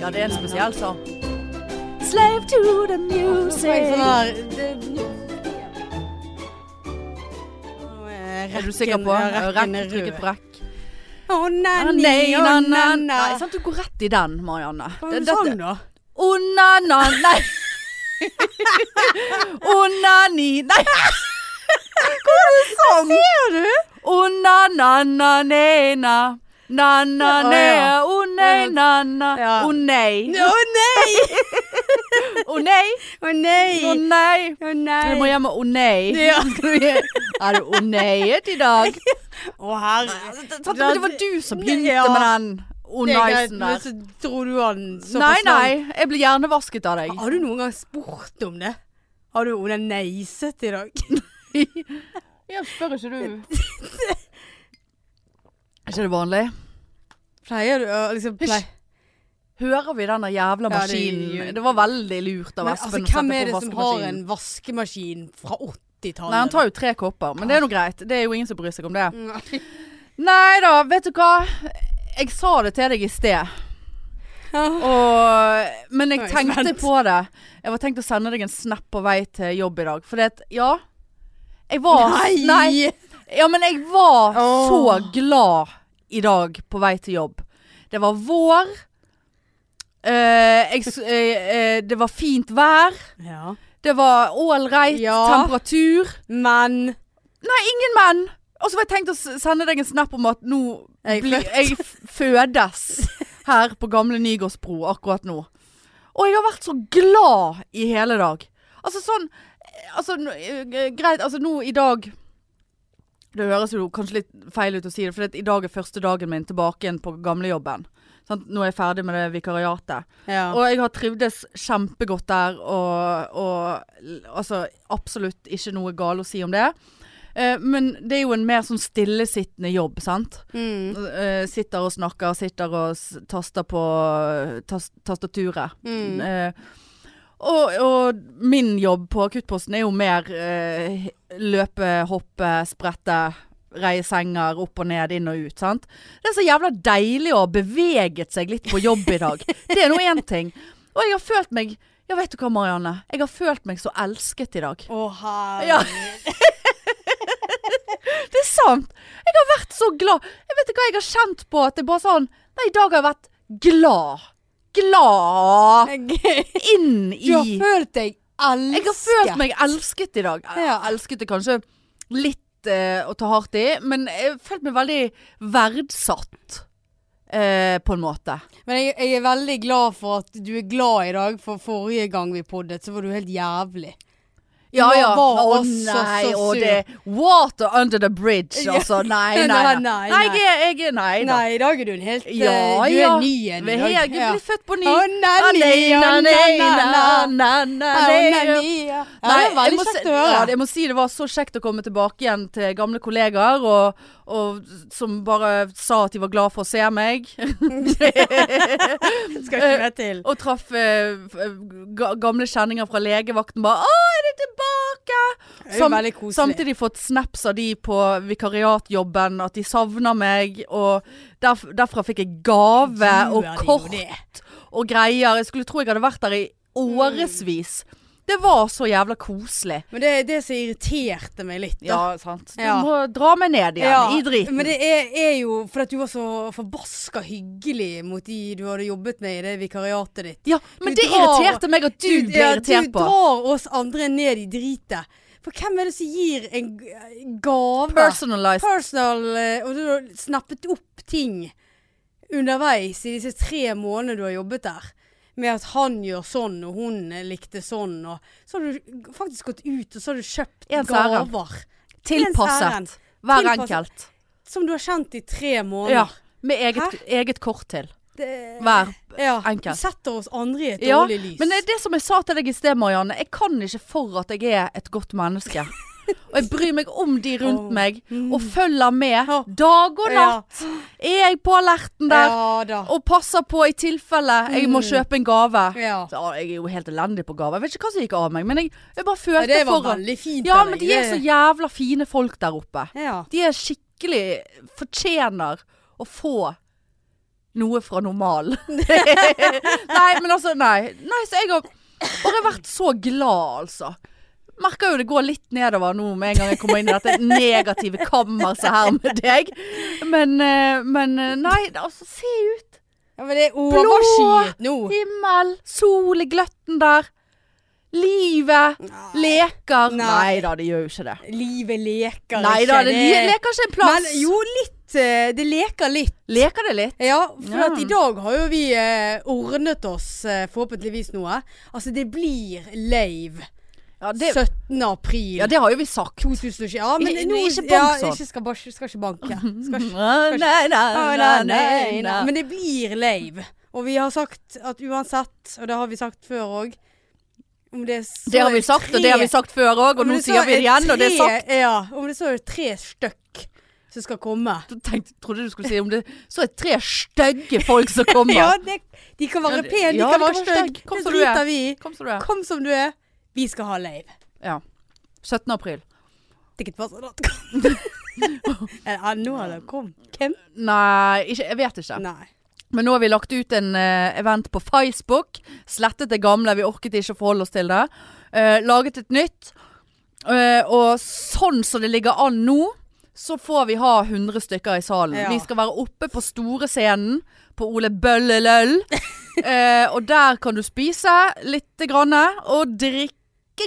Ja, det er en spesiell sang. Slave to the music. Er du sikker på? Rekk, trykket på rekk. Å nei, å nei, sant, du går rett i den, Marianne. Hva er det du sånn da? Å na na Nei. Å na ni Nei. Hva er det sånn? Ser du? Å na na na ne Å. Å nei na na. Ja. Å nei. Å nei! Å nei. Å nei! Å nei. Å nei! Du må hjem med å nei. Ja. Er du det å neiet i dag? Å herre. Men Det var du som begynte Ja. med den Oh, er greit, men der. så tror du han såpass Nei, langt. nei. Jeg blir hjernevasket av deg. Har du noen gang spurt om det? Har du onaneiset i dag? Ja, spør ikke du. Er ikke det vanlig? Pleier du å liksom plei... Hører vi den jævla jævla Ja, det maskinen? det, var veldig lurt av Espen altså, å sette hvem er det som har en vaskemaskin. fra 80-tallet? Nei, han tar jo tre kopper, men det er nå greit. Det er jo ingen som bryr seg om det. Nei. Nei da, vet du hva? Jeg sa det til deg i sted. Og, men jeg tenkte på det. Jeg var tenkt å sende deg en snap på vei til jobb i dag. For det at, ja Jeg var Nei! Ja, men jeg var oh. så glad i dag på vei til jobb. Det var vår. Eh, jeg, eh, eh, det var fint vær. Ja. Det var ålreit Ja. temperatur. Men Nei, ingen menn! Og så var jeg tenkt å s- sende deg en snap om at nå Jeg er blir født. jeg f- fødes her på gamle Nygårdsbro akkurat nå. Og jeg har vært så glad i hele dag. Altså sånn Altså nå- eh, greit, altså nå i dag Det høres jo kanskje litt feil ut å si det, for i dag er første dagen min tilbake igjen på gamlejobben. Sant? Nå er jeg ferdig med det vikariatet. ja. Og jeg har trivdes kjempegodt der, og, og altså absolutt ikke noe galt å si om det. Eh, men det er jo en mer sånn stillesittende jobb, sant. Mm. Eh, sitter og snakker, sitter og taster på tas tastaturet. Mm. Eh, og, og min jobb på akuttposten er jo mer eh, løpe, hoppe, sprette, reie senger opp og ned, inn og ut. sant? Det er så jævla deilig å ha beveget seg litt på jobb i dag. Det er nå én ting. Og jeg har følt meg Ja, vet du hva, Marianne? Jeg har følt meg så elsket i dag. Å herre. Ja. Det er sant! Jeg har vært så glad. Jeg vet ikke hva jeg har kjent på at det er bare sånn Nei, i dag har jeg vært glad. Glad inn Du har følt deg elsket. Jeg har følt meg elsket i dag. Ja. Elsket det kanskje litt eh, å ta hardt i, men jeg har følt meg veldig verdsatt. Eh, på en måte. Men jeg, jeg er veldig glad for at du er glad i dag, for forrige gang vi poddet, så var du helt jævlig. Ja, ja. Å nei, og det Water under the bridge, altså. Nei, nei. Nei, Nei, nei, nei. nei. jeg er, jeg er Nei da. Nei, i dag er du en helt Ja, eh, Du er ny igjen i dag. jeg ble født på ny. Å, nei, Ah, nei, nei, nei. Nei, er veldig kjekt å høre. Jeg må si det var så kjekt å komme tilbake igjen til gamle kollegaer, og, og som bare sa at de var glad for å se meg. Skal ikke mer til. Og traff eh, gamle kjenninger fra legevakten bare 'Å, er det tilbake?' Er Sam- Samtidig fått snaps av de på vikariatjobben at de savner meg, og derf, derfra fikk jeg gave og kort og greier. Jeg skulle tro jeg hadde vært der i årevis. Det var så jævla koselig. Men det er det som irriterte meg litt. Da. Ja, sant. Du Ja. må dra meg ned igjen i driten. Men det er, er jo fordi du var så forbaska hyggelig mot de du hadde jobbet med i det vikariatet ditt. ja, men Du det drar- irriterte meg at du, ble ja, irritert du på. drar oss andre ned i dritet. For hvem er det som gir en gave? Personalized. Personal eh, Og du har snappet opp ting underveis i disse tre månedene du har jobbet der. Med at han gjør sånn, og hun eh, likte sånn. Og så har du faktisk gått ut og så har du kjøpt gaver. Tilpasset. Hver Tilpasset. enkelt. Som du har kjent i tre måneder. Ja. Med eget, eget kort til. Det- Hver ja. enkelt. Du setter oss andre i et Ja, dårlig lys. Men det det som jeg sa til deg i sted, Marianne. Jeg kan ikke for at jeg er et godt menneske. Og jeg bryr meg om de rundt meg, Mm. og følger med dag og natt. Er jeg på alerten der, og passer på i tilfelle jeg må Mm. kjøpe en gave. Ja. Så, jeg er jo helt elendig på gave. Jeg vet ikke hva som gikk av meg, men jeg, jeg bare følte det var foran. fint Ja, men de er så jævla fine folk der oppe. Ja. De er skikkelig fortjener å få noe fra normalen. nei, men altså, nei. Nei, så jeg har bare vært så glad, altså. Merker jo det går litt nedover nå med en gang jeg kommer inn i dette negative kammerset her med deg. Men, eh, men eh, nei, altså, se ut. Ja, men det er overskyet nå. Himmel, sol i gløtten der. Livet leker. Nei. Nei da, det gjør jo ikke det. Livet leker Nei ikke. da, det leker ikke en plass. Men jo, litt. eh, Det leker litt. Leker det litt? Ja, for Ja. i dag har jo vi eh, ordnet oss eh, forhåpentligvis noe. Altså, det blir lave Ja, det, 17. april ja, det har jo vi sagt. 2020. Ja, men I- nå ikke bank ja, sånn. Ikke skal, bare- skal ikke banke. Skal ikke, Nei, nei, nei, nei, nei, nei. Men det blir lave. Og vi har sagt at uansett, og det har vi sagt før òg om det, så Det har vi sagt, sagt, og det har vi sagt før òg, og nå sier vi det igjen, og det er sagt. Ja, om det så er tre stykk som skal komme. Du tenkte, trodde du skulle si om det så er tre stygge folk som kommer. Ja, det, de kan være Ja, pene, de ja, kan være stygge. stygg. Kom i. Kom som du er. Kom som du er. Vi skal ha lave. Ja. 17. april. Er det. Ja, nå har det kommet. Hvem? Nei, ikke, jeg vet ikke. Nei. Men nå har vi lagt ut en uh, event på Facebook. Slettet det gamle, vi orket ikke å forholde oss til det. Uh, laget et nytt. Uh, og sånn som det ligger an nå, så får vi ha 100 stykker i salen. Ja. Vi skal være oppe på store scenen på Ole Bølleløll. eh, og der kan du spise lite grann, og drikke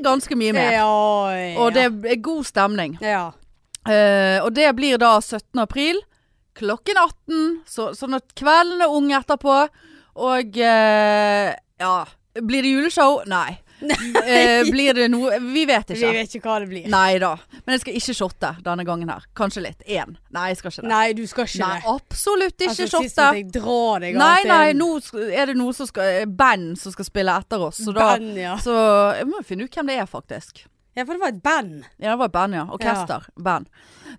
ganske mye mer. Ja, ja. Og det er god stemning. Ja. Uh, og det blir da 17. april klokken 18, så, sånn at kvelden er ung etterpå. Og uh, ja Blir det juleshow? Nei. Eh, blir det noe Vi vet Vi ikke. vet ikke hva det blir. Nei da. Men jeg skal ikke shotte denne gangen her. Kanskje litt. Én. Nei, jeg skal ikke det. Nei, du skal ikke Nei, det. absolutt ikke Altså, shotte. jeg drar deg Nei, nei, nå er det noe som skal Band som skal spille etter oss. Så da Band, ja. Så jeg må finne ut hvem det er, faktisk. Ja, for det var et band. Ja, det var et band, ja. Orkester. Band.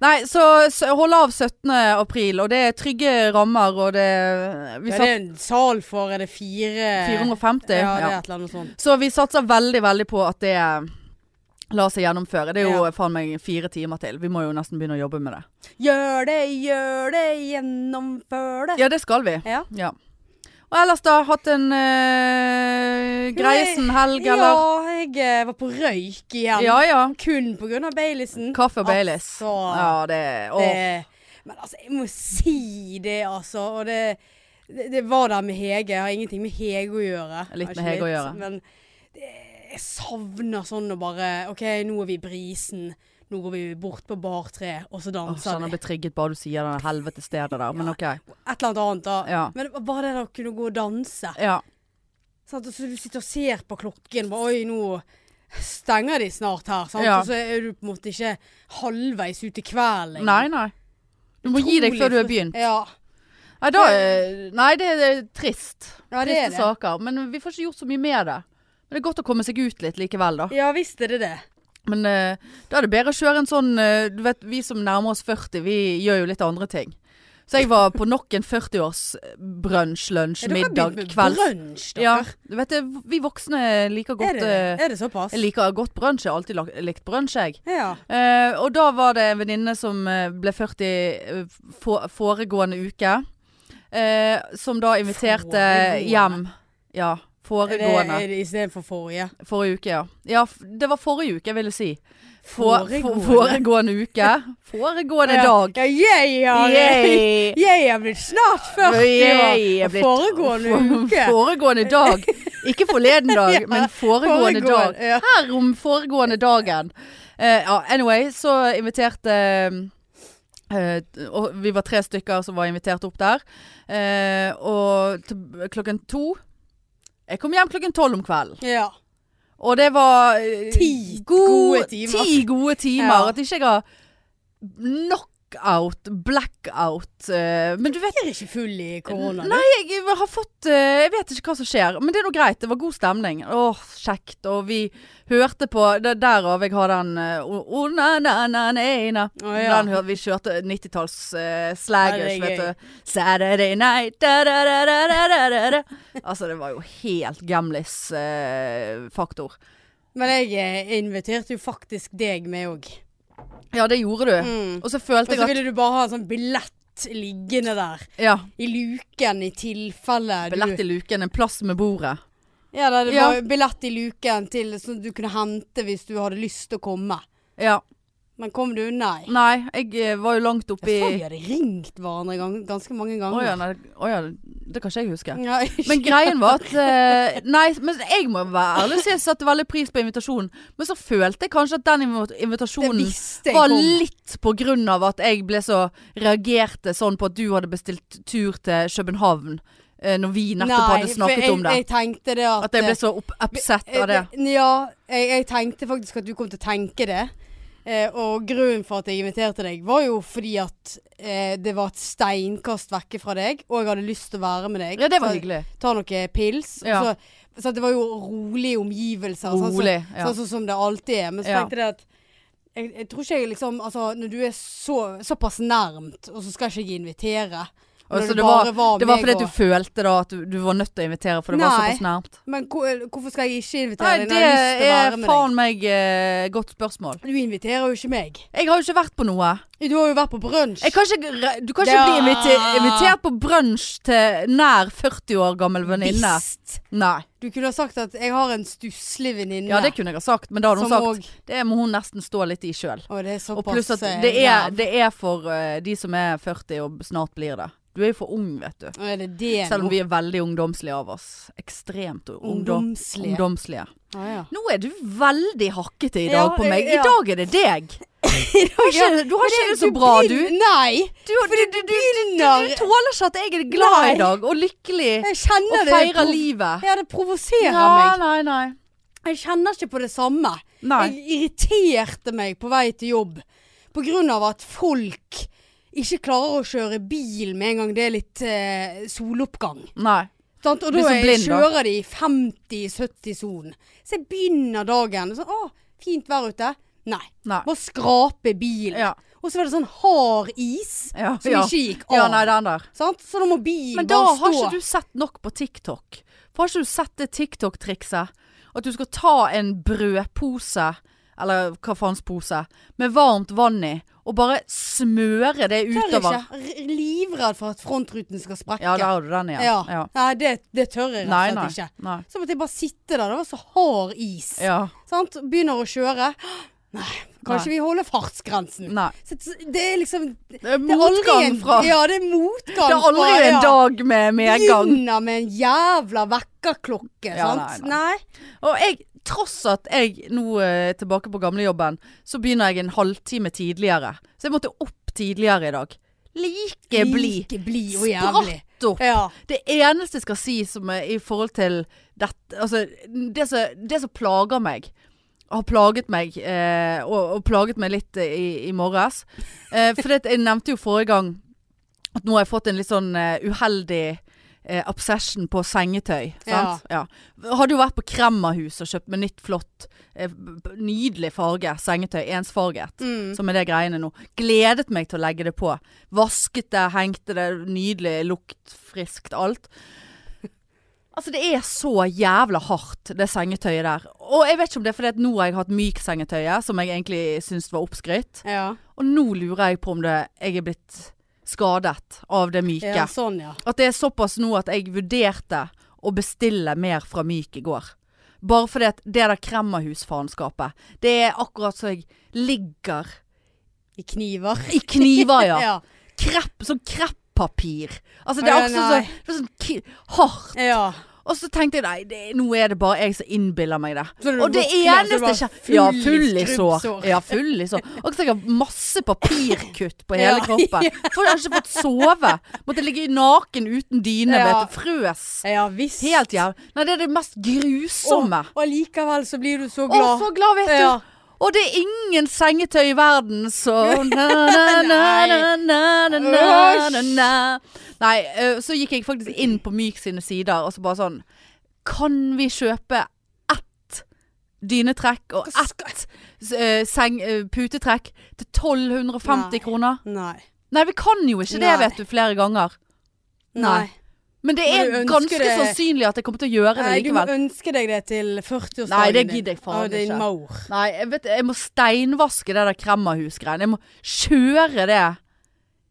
Nei, så, så hold av 17. april, og det er trygge rammer, og det Vi Ja, det er en sal for er det fire 450. Ja, det er et eller annet sånt. Så vi satser veldig, veldig på at det lar seg gjennomføre. Det er jo Ja. faen meg fire timer til. Vi må jo nesten begynne å jobbe med det. Gjør det, gjør det, gjennomfør det. Ja, det skal vi. Ja. Ja. Og ellers da, hatt en uh, Greisen-helg, eller? Ja, jeg eh, var på røyk igjen. Ja ja. Kun av Baileysen. Kaffe og Baileys. Altså, Ja, det. Det, men altså, jeg må si det, altså. Og det, det, det var der med Hege. Jeg har ingenting med Hege å gjøre. Litt med Hege å gjøre. Men det, jeg savner sånn å bare OK, nå er vi i brisen. Nå går vi bort på bar tre, og så danser sånn, vi. blir trigget bare du sier det helvete stedet der. Men OK. Et eller annet annet, da. Ja. Men bare det å kunne gå og danse. Ja. Sånn, så du sitter og ser på klokken. Bare, Oi, nå stenger de snart her. Sant? Ja. Og så er du på en måte ikke halvveis ut i kvelden. Nei, nei. Du må gi deg før du har begynt. Ja. Nei, da, er- nei, det er trist. ja, det Triste er det. saker. Men vi får ikke gjort så mye med det. Men det er godt å komme seg ut litt likevel, da. Ja visst er det det. Men eh, da er det bedre å kjøre en sånn eh, Du vet, vi som nærmer oss 40, vi gjør jo litt andre ting. Så jeg var på nok en 40-års brunsj, lunsj, dere middag, begynt med kvelds... brunsj, dere. Ja, du vet det, vi voksne liker er, godt det, eh, er det såpass? Jeg liker godt brunsj. Jeg har alltid lagt- likt brunsj, jeg. Ja. Eh, og da var det en venninne som eh, ble 40 eh, for, foregående uke. eh, som da inviterte Foregående? hjem. Ja, Er foregående. er istedenfor forrige? Forrige uke, ja. Ja, det var forrige uke, jeg ville si. For, for, Foregående? foregående uke. Foregående Ja. dag. Ja, jeg har, jeg har blitt snart 40 år. er blitt- foregående for- uke. Foregående dag. Ikke forleden dag, Ja, men foregående dag. Foregående. Her om foregående dagen. Ja, anyway, så inviterte uh, og Vi var tre stykker som var invitert opp der. Uh, og klokken to Jeg kom hjem klokken tolv om kvelden. ja. Og det var eh, Ti gode, gode timer. Ti gode timer. Ja. At ikke jeg har knockout, blackout Uh, Men du vet Jeg er ikke full i korona. Nei, jeg har fått uh, Jeg vet ikke hva som skjer, men det er noe greit. Det var god stemning. Åh, kjekt. Og vi hørte på det er Derav jeg har den uh, oh, oh, na, na, na, na, na. Å, ja. Den hørte vi kjørte 90-talls uh, Ja, vet du. Saturday night da, da, da, da, da, da. Altså, det var jo helt Gamlis-faktor. Men jeg inviterte jo faktisk deg med òg. Ja, det gjorde du. Mm. Og så følte jeg at Og så ville du bare ha en sånn billett liggende der. Ja. I luken i tilfelle Billett i luken, en plass med bordet. Ja, det det Ja. var billett i luken til sånn du kunne hente hvis du hadde lyst til å komme. Ja. Men kom du? Nei. Nei, jeg eh, var jo langt Jeg oppi vi hadde ringt hverandre gang, ganske mange Å ganger. ja, nei, å ja, det kan ikke jeg huske. Ja, ikke- Men greien var at uh, Nei, men jeg må være ærlig og si jeg satte veldig pris på invitasjonen. Men så følte jeg kanskje at den invitasjonen var kom. litt på grunn av at jeg ble så reagerte sånn på at du hadde bestilt tur til København. eh, når vi nettopp hadde snakket jeg, om det. Jeg tenkte det at At jeg ble så opp, upset av det. Ja, jeg, jeg tenkte faktisk at du kom til å tenke det. Eh, og grunnen for at jeg inviterte deg, var jo fordi at eh, det var et steinkast vekke fra deg, og jeg hadde lyst til å være med deg. Ja, det var hyggelig. Ta noen pils. Ja. Så, så det var jo rolige omgivelser. sånn Rolig. Ja. Sånn som det alltid er. Men så tenkte jeg at jeg, jeg tror ikke jeg liksom Altså, når du er så, såpass nærmt, og så skal ikke jeg invitere. Og så det det var, var det var fordi og... du følte da at du, du var nødt til å invitere, for det var såpass nært? Men hvorfor skal jeg ikke invitere Nei, deg det når jeg har lyst til å er være med faen meg eh, godt spørsmål. Du inviterer jo ikke meg. Jeg har jo ikke vært på noe. Du har jo vært på brunsj. Du kan ikke Ja. bli inviter, invitert på brunsj til nær 40 år gammel venninne. Nei. Du kunne ha sagt at jeg har en stusslig venninne. Ja, det kunne jeg ha sagt, men da hadde hun sagt og... det må hun nesten stå litt i sjøl. Det Og pluss at eh, det er, det er for uh, de som er 40 og snart blir det. Du er jo for ung, vet du. Det det Selv om vi er veldig ungdomslige av oss. Ekstremt Ungdomslige. ungdomslige. Ah, ja. Nå er du veldig hakkete i dag Ja, på meg. ja. I dag er det deg. Har ikke, du har ikke det så bra, du. Nei! Du, du, du, du, tåler ikke at jeg er glad Nei. i dag, og lykkelig, og feirer livet. Ja, det provoserer Nei, meg. nei, nei. Jeg kjenner ikke på det samme. Nei. Jeg irriterte meg på vei til jobb på grunn av at folk ikke klarer å kjøre bil med en gang det er litt eh, soloppgang. nei. Sant? Og da blind, da. kjører de i 50-70-sonen. Så jeg begynner dagen sånn Å, fint vær ute. Nei. nei. Bare skrape bilen. Ja, Og så var det sånn hard is ja, som ja. ikke gikk av. ja, nei, den der. Sant? Så da må bilen Men da har ikke du sett nok på TikTok. For har ikke du sett det TikTok-trikset? At du skal ta en brødpose, eller hva faens pose, med varmt vann i, og bare smøre det utover. Tør ikke. Livredd for at frontruten skal sprekke. Ja, der har du den igjen. Ja. Ja. Nei, det, det tør jeg rett og slett ikke. nei. Så måtte jeg bare sitte der. Det var så hard is. Ja. Sant? Begynner å kjøre. Nei, kanskje Nei. vi holder fartsgrensen. Nei. Så, det er liksom Det er motgang fra Ja, det er motgang Det er aldri fra, en dag med medgang. Begynner med en jævla vekkerklokke, Ja, sant? nei, Nei. Og jeg, tross at jeg nå er tilbake på gamlejobben, så begynner jeg en halvtime tidligere. Så jeg måtte opp tidligere i dag. Like blid. Like blid og jævlig. Spratt opp. Ja. Det eneste jeg skal si som er i forhold til dette Altså, det som, det som plager meg har plaget meg, eh, og, og plaget meg litt eh, i, i morges. Eh, for det, jeg nevnte jo forrige gang at nå har jeg fått en litt sånn uh, uheldig eh, obsession på sengetøy. Sant? Ja. Hadde jo vært på Kremmerhus og kjøpt med nytt, flott, eh, nydelig farge. Sengetøy. Ensfarget. Mm. Som er det greiene nå. Gledet meg til å legge det på. Vasket det, hengte det, nydelig, lukt, friskt, alt. Altså det er så jævla hardt, det sengetøyet der. Og jeg vet ikke om det er fordi at nå har jeg hatt myk-sengetøyet, som jeg egentlig syns var oppskrytt. Ja. Og nå lurer jeg på om det, jeg er blitt skadet av det myke. ja, sånn ja. At det er såpass nå at jeg vurderte å bestille mer fra Myk i går. Bare fordi at det der kremmerhusfaenskapet, det er akkurat så jeg ligger I kniver. i kniver, ja. ja. Krepp, sånn kreppapir. Altså det er også så, sånn hardt. ja. Og så tenkte jeg nei, det, nå er det bare jeg som innbiller meg det. Og det eneste du full Ja, full i sår. Ja, full i sår. Og jeg masse papirkutt på hele Ja. kroppen. For jeg har ikke fått sove. Måtte ligge naken uten dyne, Ja. vet. Frøs. Ja visst. Helt jævlig. Nei, det er det mest grusomme. Og, og likevel så blir du så glad. Å, så glad, vet Ja. Og det er ingen sengetøy i verden, så Nei, så gikk jeg faktisk inn på Myk sine sider, og så bare sånn Kan vi kjøpe ett dynetrekk og ett seng, putetrekk til 1250 kroner? Nei. Nei, vi kan jo ikke det, vet du, flere ganger. Nei. Men det er ganske det- sannsynlig at jeg kommer til å gjøre det Nei, du må ønske deg det til 40-årsdagen Nei, det gidder jeg faen ikke. mor. Nei, jeg, vet, jeg må steinvaske det der kremmerhusgreiene. Jeg må kjøre det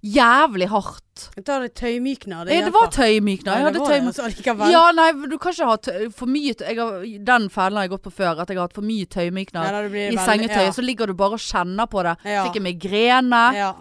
jævlig hardt. Ta det tøymykner. Det, det var tøymykner. Jeg hadde tøymykner. Ja, nei, du kan ikke ha tøy, for mye tøy. Har, Den fellen har jeg gått på før. At jeg har hatt for mye tøymykner Ja, i sengetøyet. Ja. Så ligger du bare og kjenner på det. Ja. Fikk migrene. Ja.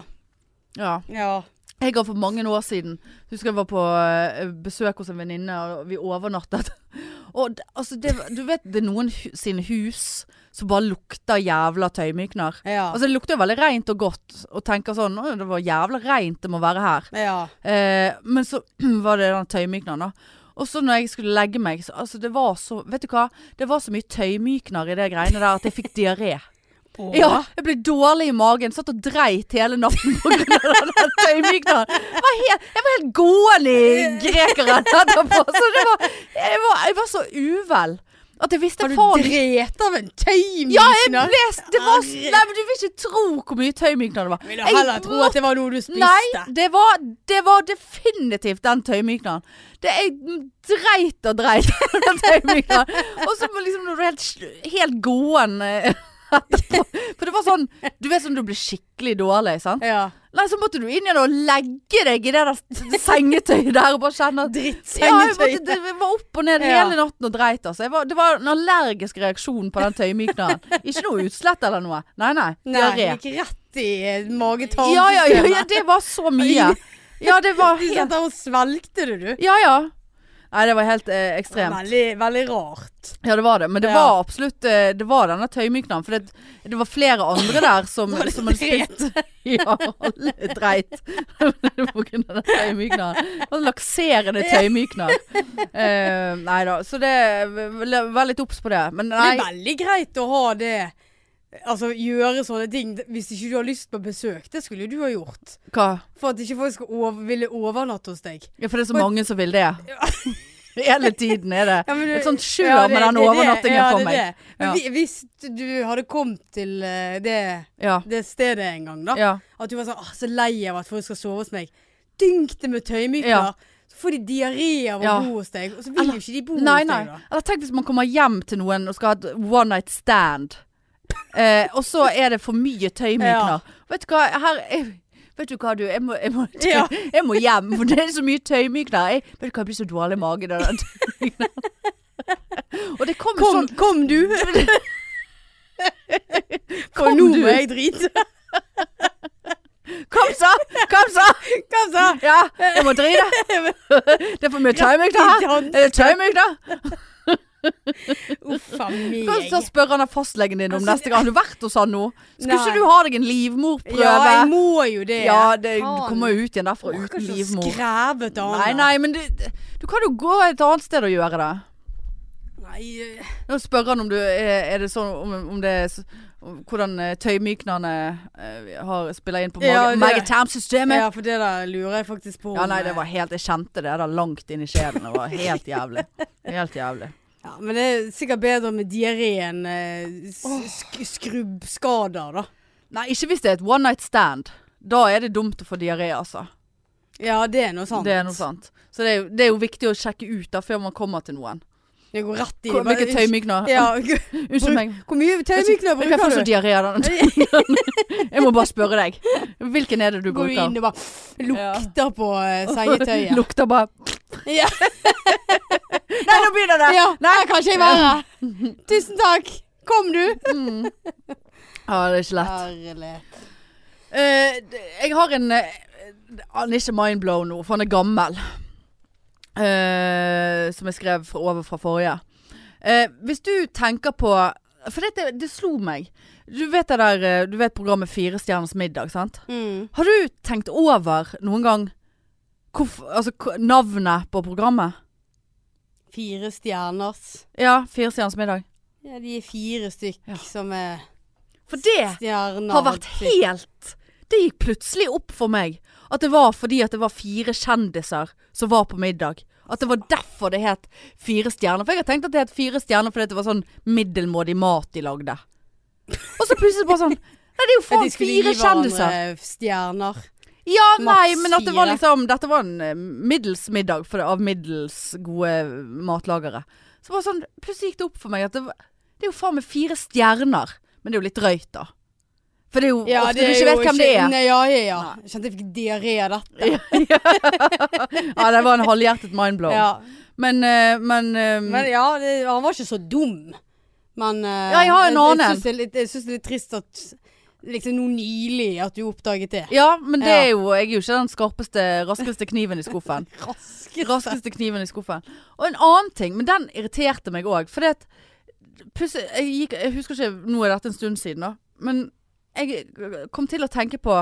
Ja. Jeg har for mange år siden Husker jeg var på eh, besøk hos en venninne, og vi overnattet. Og altså, det, du vet det er noen hu sine hus som bare lukter jævla tøymykner. Ja. Altså Det lukter jo veldig rent og godt, og tenker sånn Å, det var jævla rent det må være her. ja. Eh, men så var det den tøymykneren, da. Og så når jeg skulle legge meg, så altså det var så Vet du hva? Det var så mye tøymykner i det greiene der at jeg fikk diaré. Ja, jeg ble dårlig i magen. Satt og dreit hele natten pga. den tøymykneren. Jeg var helt- Jeg var helt gående i grekeren etterpå. Så det var Jeg var, jeg var så uvel at jeg visste Har du faen drept av en tøymykner? Ja, jeg ble Det var Nei, men du vil ikke tro hvor mye tøymykner det var. Vil du heller tro at det var noe du spiste. Nei, det var, det var definitivt den tøymykneren. Det Jeg dreit og dreit den tøymykneren. Og så liksom når du er helt, helt gåen eh, etterpå. For det var sånn Du vet sånn du blir skikkelig dårlig, sant? Ja. Nei, så måtte du inn igjen og legge deg i det der sengetøyet der og bare kjenne ja, Drittsengetøy. måtte, det var opp og ned Ja. hele natten og dreit, altså. Var, det var en allergisk reaksjon på den tøymykneren. Ikke noe utslett eller noe. Nei, nei. Diaré. gikk rett i eh, magetarmsystemet. Ja, ja, ja, ja, det var så mye. Ja, det var Du helt der og svelgte det, du. Ja, ja. Nei, det var helt eh, ekstremt. Veldig, veldig rart. Ja, det var det. Men det Ja. var absolutt eh, Det var denne tøymykneren. For det, det var flere andre der som, Var det som hadde spist Ja, alle dreit på grunn av den tøymykneren. Det Lakserende tøymykner. Eh, nei da. Så det Vær litt obs på det. Men Det nei. er veldig greit å ha det. Altså gjøre sånne ting hvis ikke du har lyst på besøk. Det skulle jo du ha gjort. Hva? For at ikke folk skal over, ville overnatte hos deg. Ja, for det er så mange som vil det. Hele tiden er det Ja, du- et sånt skjør Ja, med den er overnattingen Ja, for meg. Men Ja. hvis du hadde kommet til eh, det, Ja. det stedet en gang, da. ja. At du var sånn så lei av at folk skal sove hos meg. Dynk det med tøymykler. Ja. Så får de diaré av å Ja. bo hos deg. Og så vil Eller- jo ikke de bo Nei, hos nei. deg, da. Eller tenk hvis man kommer hjem til noen og skal ha et one night stand. Eh, og så er det for mye tøymykner. Vet du hva, her jeg, Vet du hva, du, jeg må, jeg, må, Ja. jeg må hjem, for det er så mye tøymykner. Jeg, vet du hva, jeg blir så dårlig i magen av den tøymykneren. Og det kommer Kom, sånn kom du! Kom nå må jeg drite. Kom så! Kom så! Kom så! Ja, jeg må drite. Det er for mye tøymykner her. Er det tøymykner? Uff a meg. Kan du spørre han fastlegen din om Altså, neste gang? Har du vært hos han nå? Skulle Nei. ikke du ha deg en livmorprøve? Ja, jeg må jo det. Ja, det, du kommer jo ut igjen derfra Orker uten livmor. Skrevet av. Nei, nei, men du, du kan jo gå et annet sted og gjøre det. Nei, eh, Nå spør han om du Er, er det sånn om, om det er hvordan eh, tøymyknerne eh, har spiller inn på magetarmsystemet. Ja, for det der lurer jeg faktisk på. Ja, nei, det eh, var helt Jeg kjente det der langt inn i sjelen. Det var helt jævlig. Helt jævlig. Ja, men det er sikkert bedre med diaré enn eh, sk skrubbskader, da. Nei, ikke hvis det er et one night stand. Da er det dumt å få diaré, altså. Ja, det er noe sant. Det er noe sant. Så det er, jo- det er jo viktig å sjekke ut da før man kommer til noen. Det går rett i Hvor- Hvilke tøymykner? Ja, Unnskyld meg. Hvor mye tøymykner Jeg får bruker så du? diaré av den. Jeg må bare spørre deg. Hvilken er det du Går du inn og bare lukter på eh, sengetøyet? Lukter bare ja. Nei, nå begynner det! ja. Nei, kan ikke jeg være? Tusen takk. Kom du? Mm. Ja, det er ikke lett. Herlig. Uh, jeg har en eh, Han er ikke mindblown nå, for han er gammel. Eh, som jeg skrev fra, over fra forrige. Uh, hvis du tenker på For dette, det slo meg. Du vet det der eh, Du vet programmet Fire stjerners middag, sant? Mm. Har du tenkt over noen gang hvorf- altså, navnet på programmet? Fire stjerners. Ja, Fire stjerners middag. Ja, de er fire stykk Ja. som er For det har vært helt Det gikk plutselig opp for meg at det var fordi at det var fire kjendiser som var på middag. At det var derfor det het Fire stjerner. For jeg har tenkt at det het Fire stjerner fordi det var sånn middelmådig mat de lagde. Og så plutselig bare sånn Nei, det er jo faen fire kjendiser. stjerner. Ja, nei, men at det var liksom Dette var en eh, middels middag for, av middels gode matlagere. Så bare sånn Plutselig gikk det opp for meg at det, det er jo faen meg fire stjerner. Men det er jo litt drøyt, da. For det er jo ofte du ikke vet hvem det er. Nei, ja, ja, ja. Jeg kjente jeg fikk diaré av dette. Ja, det var en halvhjertet mindblow. Ja. Men, eh, men, eh, Men ja, det, han var ikke så dum. Men eh, Ja, jeg har en annen. Jeg syns det, er litt- trist at liksom noe nylig at du oppdaget det. Ja, men det Ja. er jo Jeg er jo ikke den skarpeste, raskeste kniven i skuffen. Raskeste. Raskeste kniven i skuffen. Og en annen ting, men den irriterte meg òg. For det at jeg, jeg husker ikke Nå er dette en stund siden, da. Men jeg kom til å tenke på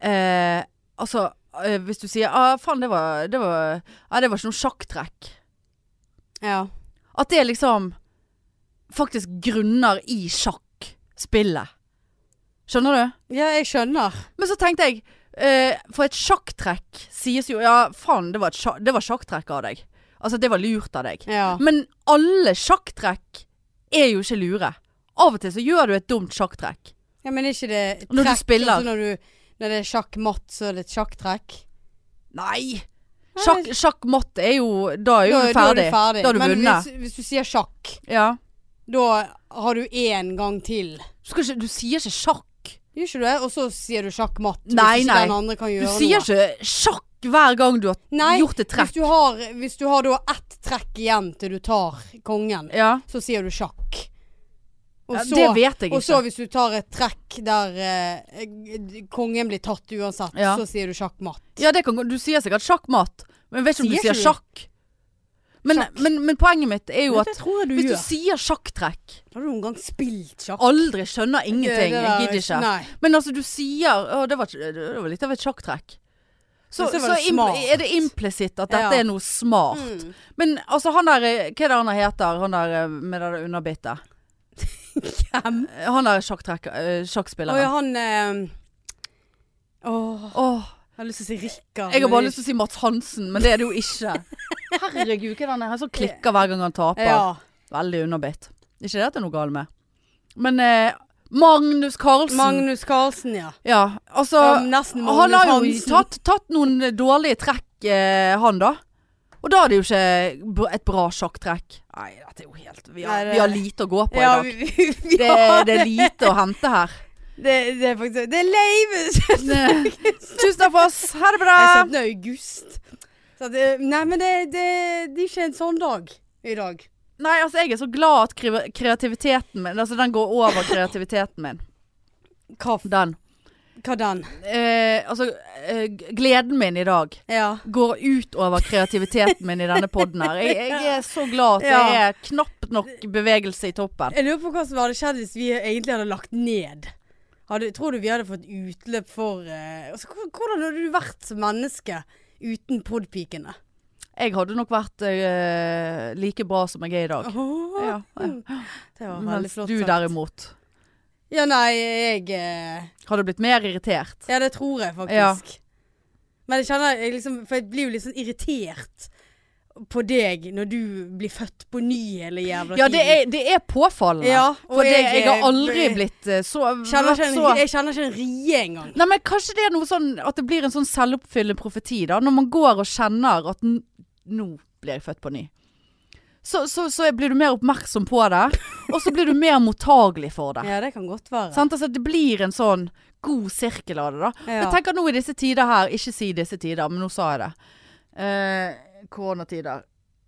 eh, Altså, eh, hvis du sier ah, faen, det var, det var Ja, det var ikke noe sjakktrekk. Ja. At det liksom faktisk grunner i sjakkspillet. Skjønner du? ja, jeg skjønner. Men så tenkte jeg eh, For et sjakktrekk sies jo Ja, faen, det var, sjakk, det var sjakktrekk av deg. Altså, det var lurt av deg. Ja. Men alle sjakktrekk er jo ikke lure. Av og til så gjør du et dumt sjakktrekk. Ja, men er ikke det Når du trekk, spiller. altså når, du, når det er sjakk-matt, så er det et sjakktrekk? Nei! Sjakk, sjakk-matt er jo Da er jo Da- du da er ferdig. du ferdig. Da har du Men vunnet. Hvis, hvis du sier sjakk, Ja. da har du én gang til. Du, ikke, du sier ikke sjakk. Gjør ikke du det? Og så sier du sjakk-matt. hvis Nei, Hvis nei. Den andre kan Du sier noe. ikke sjakk hver gang du har Nei, gjort et Hvis trekk. du har, hvis du har da ett trekk igjen til du tar kongen, Ja, så sier du sjakk. Og ja så, det vet jeg og så hvis du tar et trekk der eh, kongen blir tatt uansett, Ja. så sier du sjakk-matt. Ja, det kan, gå- du sier sikkert sjakk-matt. Men jeg vet ikke om du Sier sier ikke du? sjakk. Men, Sjakk. men, men poenget mitt er jo at det tror jeg du hvis du gjør. sier sjakktrekk Har du noen gang spilt sjakk? Aldri skjønner ingenting. Jeg gidder ikke. Nei. Men altså, du sier Å, det var, ikke- det var litt av et sjakktrekk. Så, Men så så, var det impl smart. er det implisitt at dette Ja. er noe smart. Mm. Men altså, han der eh, Hva er det han heter? Han der eh, med det der underbittet? Hvem? Han der sjakkspilleren. eh, Å ja, han eh, Oh. Oh. jeg har lyst til å si Rikard. jeg har bare lyst til å si Mats Hansen, men det er det jo ikke. Herregud, hva er han er? Han som klikker hver gang han taper. Ja. Veldig underbitt. Ikke det at det er noe galt med. Men eh, Magnus Carlsen. Magnus Carlsen, ja. Ja, altså ja Han har jo tatt, tatt noen dårlige trekk, eh, han da. Og da er det jo ikke et bra sjakktrekk. Nei, dette er jo helt Vi har, vi har lite å gå på ja, i dag. vi, vi, Det, det er lite å hente her. Det, det er faktisk Det er Leiv! Tusen takk for oss. Ha det bra. Jeg 17. august. Så det, nei, men det, det, det er ikke en sånn dag i dag. Nei, altså jeg er så glad at kreativiteten min Altså den går over kreativiteten min. Hva, Den. Hva den? Eh, altså eh, gleden min i dag Ja. går ut over kreativiteten min i denne podden her. Jeg, jeg er så glad at det er knapt nok bevegelse i toppen. Jeg lurer på hva som hadde skjedd hvis vi egentlig hadde lagt ned. Hadde, tror du vi hadde fått utløp for eh, altså, Hvordan hadde du vært som menneske uten podpikene? Jeg hadde nok vært eh, like bra som jeg er i dag. Oh, Ja, ja. Det var veldig Mens flott du derimot Ja, nei, jeg eh, du blitt mer irritert. Ja, det tror jeg faktisk. Men jeg kjenner jeg liksom For jeg blir jo litt sånn irritert på deg når du blir født på ny hele jævla Ja, det tiden. er, det er påfallende. Ja, og For jeg, jeg, jeg har aldri blitt eh, så, kjenner vært ikke en, så Jeg kjenner ikke en rie engang. Nei, men kanskje det er noe sånn at det blir en sånn selvoppfyllende profeti, da. Når man går og kjenner at n nå blir jeg født på ny. Så, så, så blir du mer oppmerksom på det, og så blir du mer mottagelig for det. Ja, det kan godt være. Sant? Altså, det blir en sånn god sirkel av det, da. Ja. Jeg tenker nå i disse tider her, ikke si disse tider, men nå sa jeg det. Eh, koronatider.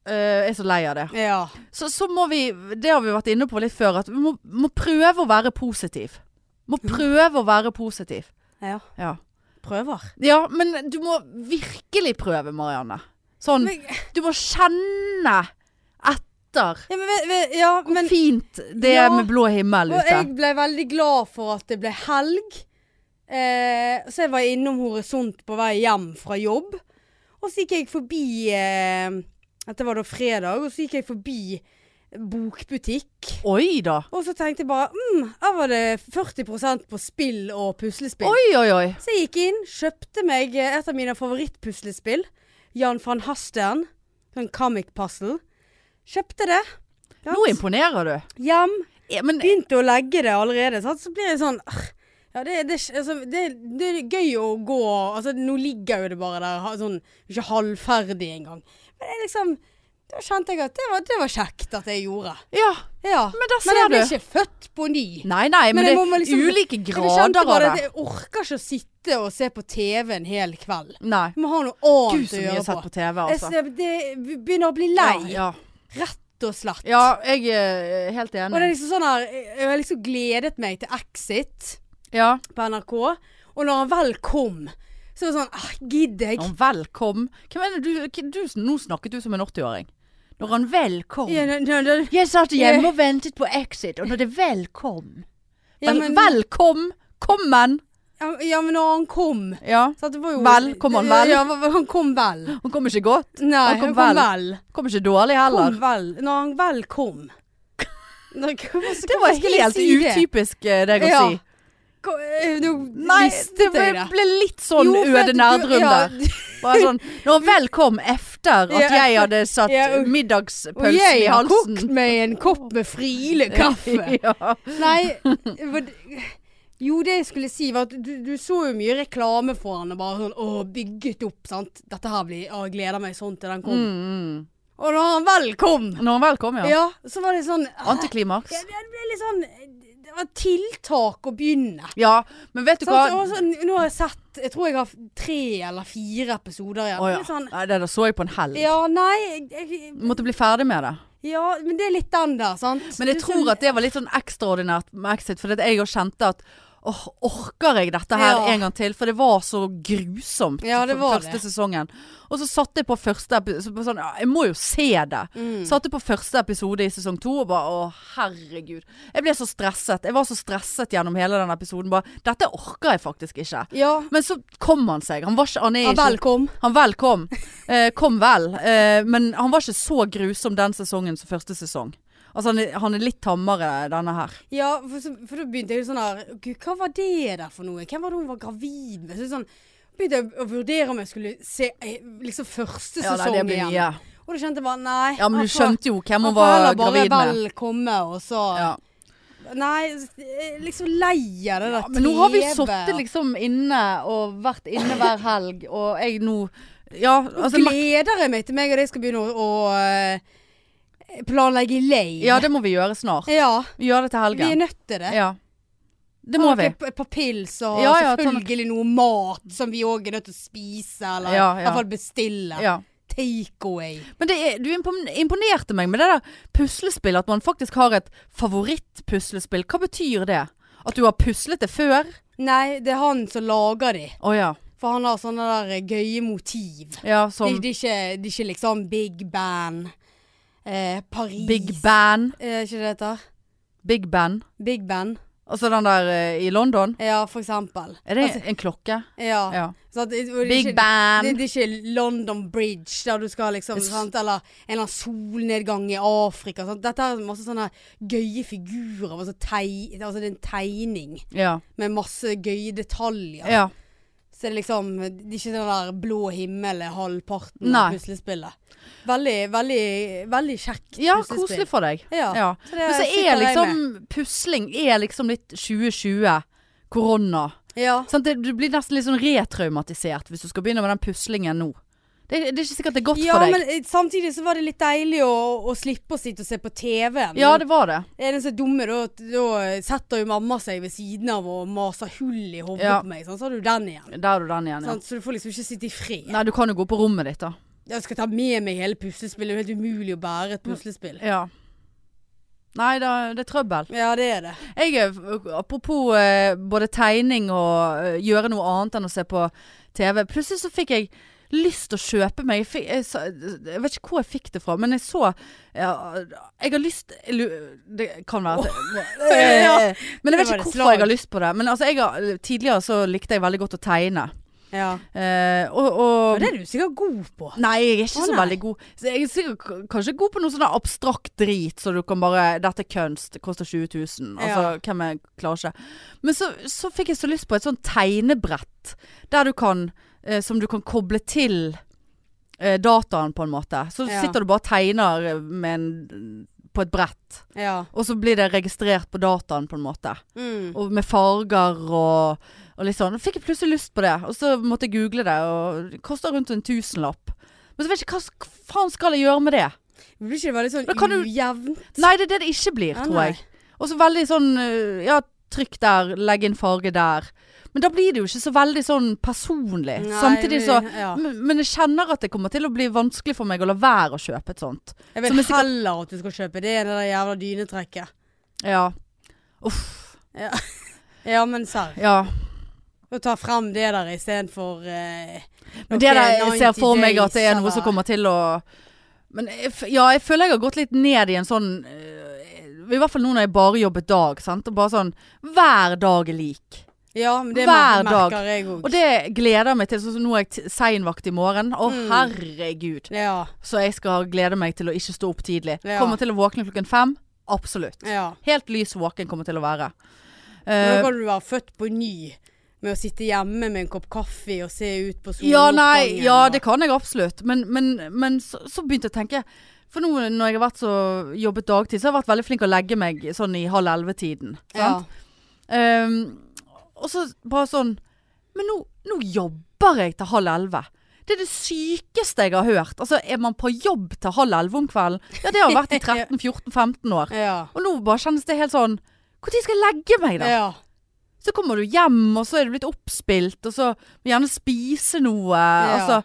Eh, jeg er så lei av det. ja. Så, så må vi, det har vi vært inne på litt før, at vi må, må prøve å være positiv. Må prøve å være positiv. ja. Ja. Prøver. ja, men du må virkelig prøve, Marianne. Sånn, du må kjenne etter ja, men, ja, hvor men fint det Ja, er med blå himmel Og jeg ble veldig glad for at det ble helg. Eh, så jeg var innom Horisont på vei hjem fra jobb. Og så gikk jeg forbi eh, Dette var da fredag. Og så gikk jeg forbi bokbutikk. Oi da. Og så tenkte jeg bare mm, Her var det 40% på spill og puslespill. Oi, oi, oi. Så jeg gikk inn, kjøpte meg eh, et av mine favorittpuslespill. Jan van Hasten. Sånn comic puzzle. Kjøpte det. Nå imponerer du. Hjem. Ja, men Begynte å legge det allerede. Sant? Så blir jeg sånn Ja, det, det, altså, det, det er gøy å gå Altså, nå ligger jo det bare der, sånn ikke halvferdig engang. Men det er liksom Da kjente jeg at det var, det var kjekt at jeg gjorde. Ja, Ja. men du Men ser jeg ble ikke født på ny. Nei, nei, men, Men det er liksom- ulike grader av bare at det. Jeg orker ikke å sitte og se på TV en hel kveld. Nei. Du må ha noe annet Gud, så å mye jeg har gjøre sett på. på TV, altså. Jeg, det begynner å bli lei, Ja, rett og slett. ja. ja jeg er helt enig. Og det er liksom sånn her Jeg har liksom gledet meg til Exit Ja. på NRK, og når han vel kom, så var det sånn ah, Gidder jeg? Han vel kom. Hvem er det du, du Nå snakket du som en 80-åring. Når han vel kom. Ja, no, no, no, Jeg satt hjemme og ventet på Exit, og når det vel kom ja, Vel, men- vel kom! Kommen! Ja, ja, men når han kom Ja. så det var jo, Vel, kom han vel? Ja, ja, han kom vel. Han kom ikke godt. Nei, Han han kom kom, vel. vel. Kom ikke dårlig heller. Kom vel. Når han vel kom. Når, Det var helt si utypisk eh, deg å Ja. si. Eh, Nå Nei, det ble, det. ble litt sånn Jo, Øde nærdrum ja, der. Bare sånn, når han vel kom efter at Ja, jeg hadde satt ja, og- Og middagspølsen i jeg har kokt meg en kopp med Friele kaffe. ja. Nei, jo det jeg skulle si var at du, du så jo mye reklame for han og bare sånn Å, bygget opp, sant. Dette her blir Å, jeg gleder meg sånn til den kom. Mm, mm. Og når han vel kom, Når han vel kom, ja, ja. så var det sånn ah, Antiklimaks. ja, Det ble litt sånn Det var tiltak å begynne. Ja, men vet du hva? Og så, nå har jeg sett Jeg tror jeg har tre eller fire episoder igjen. Å ja. Sånn, Nei, det da så jeg på en helg. ja, nei jeg, jeg, Måtte bli ferdig med det. Ja, men det er litt den der, sant. Men jeg tror sånn- at det var litt sånn ekstraordinært med Exit, for jeg òg kjente at åh, orker jeg dette her Ja. en gang til? For det var så grusomt Ja, det var første det. sesongen. Og så satte jeg på første episode sånn, Jeg må jo se det. mm. Satte på første episode i sesong to og bare å herregud. Jeg ble så stresset. Jeg var så stresset gjennom hele den episoden. Bare dette orker jeg faktisk ikke. Ja. Men så kom han seg. Han var ikke Han er ja ikke vel, kom. han vel kom. Eh, kom vel. Eh, men han var ikke så grusom den sesongen som første sesong. Altså han er, han er litt tammere, denne her. Ja, for, så, for da begynte jeg sånn her Gud, hva var det der for noe? Hvem var det hun var gravid med? Så sånn, begynte jeg å vurdere om jeg skulle se eh, liksom første Ja, sesong ja, igjen. mye. Og da kjente jeg bare nei. Ja, men du får- skjønte jo hvem han hun får var heller bare gravid med. vel komme, og så Ja. Nei, liksom lei av det der Ja, men nå har vi sittet liksom inne og vært inne hver helg, og jeg nå Ja, altså gleder jeg meg til meg og deg skal begynne å, å eh, planlegge lei. Ja, det må vi gjøre snart. ja, Vi gjør det til helgen. vi er nødt til det. Ja. Det må vi. Et par pils og Ja, ja, sånn- selvfølgelig noe mat som vi òg er nødt til å spise, eller Ja, i hvert fall bestille. Ja. Takeaway. Men det er, du imponerte meg med det der puslespillet, at man faktisk har et favorittpuslespill. Hva betyr det? At du har puslet det før? Nei, det er han som lager de. Oh, ja. For han har sånne der gøye motiv. Ja, som det, er ikke, det er ikke liksom Big Band. Eh, Paris. Big Band. Er ikke det det heter? Big Band. Big Band. Altså den der eh, i London. Ja, for eksempel. Er det Altså, en klokke? ja. Ja. Så at det, det er Big ikke, Band. Det, det er ikke London Bridge der du skal liksom er sant? Eller en eller annen solnedgang i Afrika. Sant? Dette er masse sånne gøye figurer. Altså, teg, altså det er en tegning Ja. med masse gøye detaljer. ja. Så det er liksom Det er ikke den der blå himmel er halvparten Nei. av puslespillet. Veldig, veldig, veldig kjekt Ja, puslespill. koselig for deg. Ja. Ja. Så Men så er liksom pusling er liksom litt 2020. Korona. Ja. Sånn, Det, du blir nesten litt sånn retraumatisert hvis du skal begynne med den puslingen nå. Det, det er ikke sikkert det er godt ja, for deg. Ja, men eh, samtidig så var det litt deilig å, å slippe å sitte og se på TV. ja, det var det. Det eneste dumme, da, da setter jo mamma seg ved siden av og maser hull i hodet Ja. på meg. Sånn, så har du den igjen. Der har du den igjen, ja. Sant? Så du får liksom ikke sitte i fred. Nei, du kan jo gå på rommet ditt, da. Jeg skal ta med meg hele puslespillet. Det er jo helt umulig å bære et puslespill. Ja. Nei, da, det er trøbbel. Ja, det er det. Jeg, er- apropos eh, både tegning og eh, gjøre noe annet enn å se på TV. Plutselig så fikk jeg lyst til å kjøpe meg jeg, fikk, jeg, jeg vet ikke hvor jeg fikk det fra, men jeg så ja, Jeg har lyst Det kan være at Ja. Men jeg vet ikke hvorfor jeg har lyst på det. Men altså, har, tidligere så likte jeg veldig godt å tegne. Ja. Eh, og, og det er du sikkert god på. Nei, jeg er ikke Å, så nei. veldig god. Så jeg er sikkert kanskje god på noe sånn abstrakt drit, så du kan bare Dette er kunst, det koster 20 000. Altså, Ja. hvem er klarer ikke. Men så, så fikk jeg så lyst på et sånn tegnebrett, der du kan eh, Som du kan koble til eh, dataen, på en måte. Så Ja. sitter du bare og tegner eh, med en på et brett. Ja. Og så blir det registrert på dataen, på en måte. Mm. Og med farger og, og litt sånn. Fikk jeg plutselig lyst på det. Og så måtte jeg google det, og det koster rundt en tusenlapp. Men så vet jeg ikke hva faen skal jeg gjøre med det? Blir ikke det veldig sånn Da kan du- ujevnt? Nei, det er det det ikke blir, Ja, tror nei. jeg. Og så veldig sånn øh, Ja, trykk der, legg inn farge der. Men da blir det jo ikke så veldig sånn personlig. Nei, Samtidig så ja. men, jeg kjenner at det kommer til å bli vanskelig for meg å la være å kjøpe et sånt. Jeg vil er sikkert- heller at du skal kjøpe det enn det der jævla dynetrekket. Ja. Uff. Ja, men serr. Ja. Og ta frem det der istedenfor eh, Men det der, jeg ser for meg at det er noe som kommer til å Men ja, jeg føler jeg har gått litt ned i en sånn øh, I hvert fall nå når jeg bare jobbet dag. Sant? Og bare sånn Hver dag er lik. Ja, men det Hver merker dag. jeg òg. Og det gleder jeg meg til. Sånn som nå er jeg seinvakt i morgen. Å, Mm. herregud. Ja. Så jeg skal glede meg til å ikke stå opp tidlig. Ja. Kommer til å våkne klokken fem. Absolutt. ja. Helt lys våken kommer til å være. Uh, nå kan du være født på ny med å sitte hjemme med en kopp kaffe og se ut på ja, nei, ja, det kan jeg absolutt. Men, men, men så, så begynte jeg å tenke For nå når jeg har vært så jobbet dagtid, så har jeg vært veldig flink å legge meg sånn i halv elleve-tiden. ja. sant? Og så bare sånn Men nå, nå jobber jeg til halv elleve. Det er det sykeste jeg har hørt. Altså, Er man på jobb til halv elleve om kvelden? Ja, det har vært i 13-14-15 år. Ja. Og nå bare kjennes det helt sånn Når skal jeg legge meg, da? ja. Så kommer du hjem, og så er du blitt oppspilt, og så må gjerne spise noe. Altså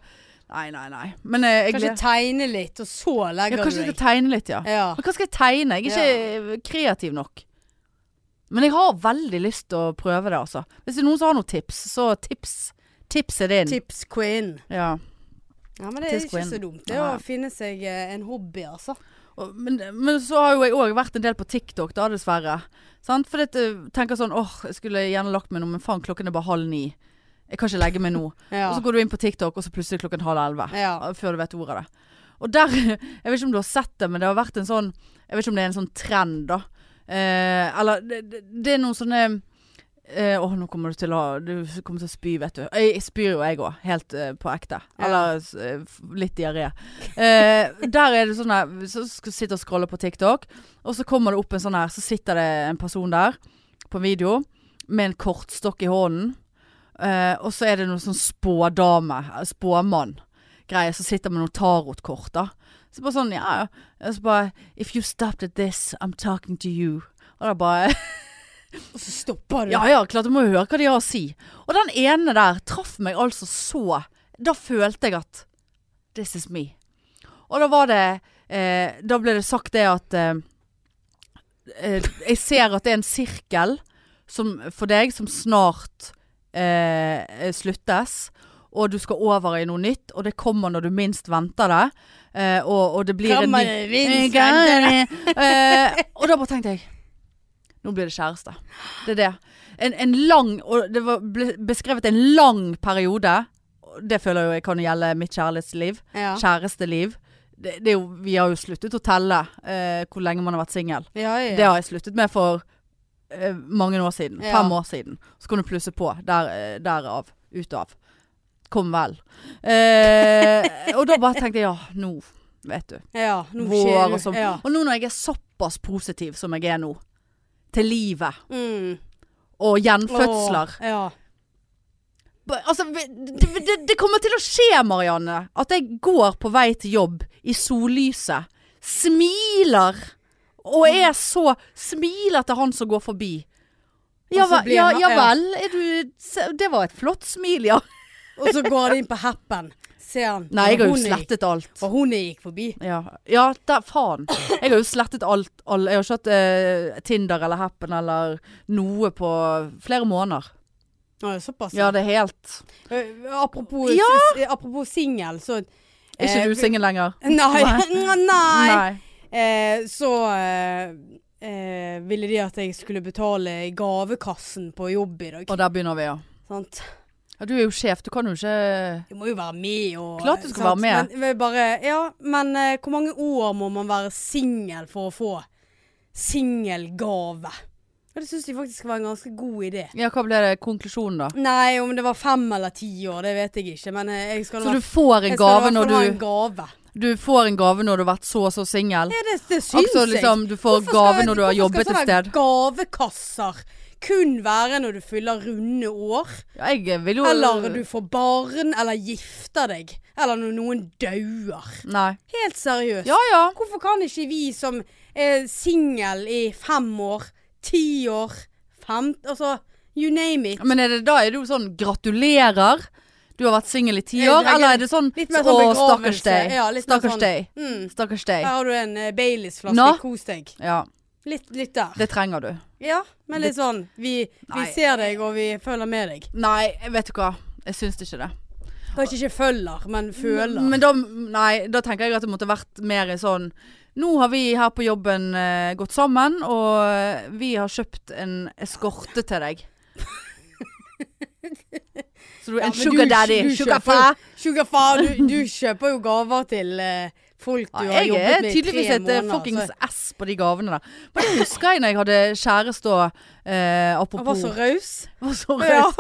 Nei, nei, nei. Men eh, jeg Kanskje tegne litt, og så ja, legger Kanskje du jeg deg. skal tegne litt, ja. Ja. Men hva skal jeg tegne? Jeg er ikke eh, kreativ nok. Men jeg har veldig lyst til å prøve det, altså. Hvis det er noen som har noen tips, så tips. Tips er din. Tips queen. Ja. Ja, men det er Tips ikke queen. så dumt. Det er ja. å finne seg eh, en hobby, altså. Men, men så har jo jeg òg vært en del på TikTok, da, dessverre. Sant? For jeg tenker sånn åh, jeg skulle gjerne lagt meg nå, men faen, klokken er bare halv ni. Jeg kan ikke legge meg nå. Ja. Og så går du inn på TikTok, og så plutselig klokken halv elleve. ja. Før du vet ordet av det. Og der Jeg vet ikke om du har sett det, men det har vært en sånn Jeg vet ikke om det er en sånn trend, da. Eh, eller det, det, det er noen sånne eh, Åh, nå kommer du til å Du kommer til å spy, vet du. Jeg, jeg spyr jo, jeg òg. Helt eh, på ekte. Eller eh, litt diaré. Eh, der er det sånn her Så sitter og scroller på TikTok, og så kommer det opp en sånn her Så sitter det en person der på video med en kortstokk i hånden. Eh, og så er det noe sånn spådame, eh, spåmann greie, så sitter med noen tarotkort da. Så bare sånn, ja, ja. Og Så bare, if you stopped at this, I'm talking to you. Og da bare, Og så stopper du. ja ja, klart du må høre hva de har å si. Og den ene der traff meg altså så, da følte jeg at, this is me. Og da var det, eh, da ble det sagt det at, eh, eh, jeg ser at det er en sirkel som, for deg som snart eh, sluttes. Og du skal over i noe nytt, og det kommer når du minst venter det. Eh, og, og det blir en ny minst venter eh, Og da bare tenkte jeg Nå blir det kjæreste. Det er det. En, en lang Og det var ble beskrevet en lang periode. Det føler jeg kan gjelde mitt kjærlighetsliv. Ja. Kjæresteliv. Det, det jo, vi har jo sluttet å telle eh, hvor lenge man har vært singel. Ja, ja. Det har jeg sluttet med for eh, mange år siden. Fem år siden. Så kan du plusse på. Der, eh, derav. Ut av. Kom vel. Eh, og da bare tenkte jeg ja, nå vet du. ja, nå Vår og sånn. Ja. Og nå når jeg er såpass positiv som jeg er nå, til livet Mm. og gjenfødsler Åh, ja. Altså, det, det, det kommer til å skje, Marianne, at jeg går på vei til jobb i sollyset, smiler, og er så Smiler til han som går forbi. Ja, ja, ja vel. Du, det var et flott smil, ja. Og så går han inn på Happen. Ser han. Nei, jeg har jo slettet alt. Og hun gikk forbi. Ja, ja der, faen. Jeg har jo slettet alt. All, jeg har ikke hatt eh, Tinder eller Happen eller noe på flere måneder. Å, såpass. Ja, det er helt Eh, Apropos, Ja. s- apropos singel, så Er ikke Eh, du singel lenger? Nei. Nei. Eh, så eh, eh, ville de at jeg skulle betale gavekassen på jobb i dag. Og der begynner vi, ja. Sant? Ja. Du er jo sjef, du kan jo ikke Du må jo være med og Klart du skal sant? være med. Men, bare, ja, men eh, hvor mange år må man være singel for å få singelgave? Ja, det syns jeg faktisk var en ganske god idé. Ja, hva ble det konklusjonen, da? Nei, om det var fem eller ti år, det vet jeg ikke. Men eh, jeg skal Så du får en gave når fall ha du en gave. Du får en gave når du har vært så og så singel. Ja, det, det syns Altså jeg. liksom, du får Hvorfor gave når du har jobbet et sted. Hvorfor skal det være Gavekasser kun være når du fyller runde år. Ja, jo Eller du får barn, eller gifter deg. Eller når noen dauer. Helt seriøst. Ja ja. Hvorfor kan ikke vi som er singel i fem år, ti år, fem Altså, you name it. Men er det, da er det jo sånn gratulerer. Du har vært singel i ti år. Eller er det sånn litt mer Å, sånn stakkars deg. Ja, sånn- Mm. Stakkars deg. Her har du en uh, Baileys-flaske. Nå? Kos deg. Ja, Litt, litt der. det trenger du. Ja, men litt sånn Vi, vi ser deg, og vi følger med deg. Nei, vet du hva. Jeg syns ikke det. Kanskje ikke følger, men føler. Men da, nei, da tenker jeg at det måtte vært mer i sånn Nå har vi her på jobben eh, gått sammen, og vi har kjøpt en eskorte til deg. Så du Ja, en sugar daddy. sugar kjøper- fa. Sugarfar, du, du kjøper jo gaver til eh, folk du Ja, har jobbet er med i tydeligvis tre et eh, måneder. fuckings så- S på de gavene der. Men det husker jeg når jeg hadde kjæreste og eh, Han Apropos var så raus. var så Ja.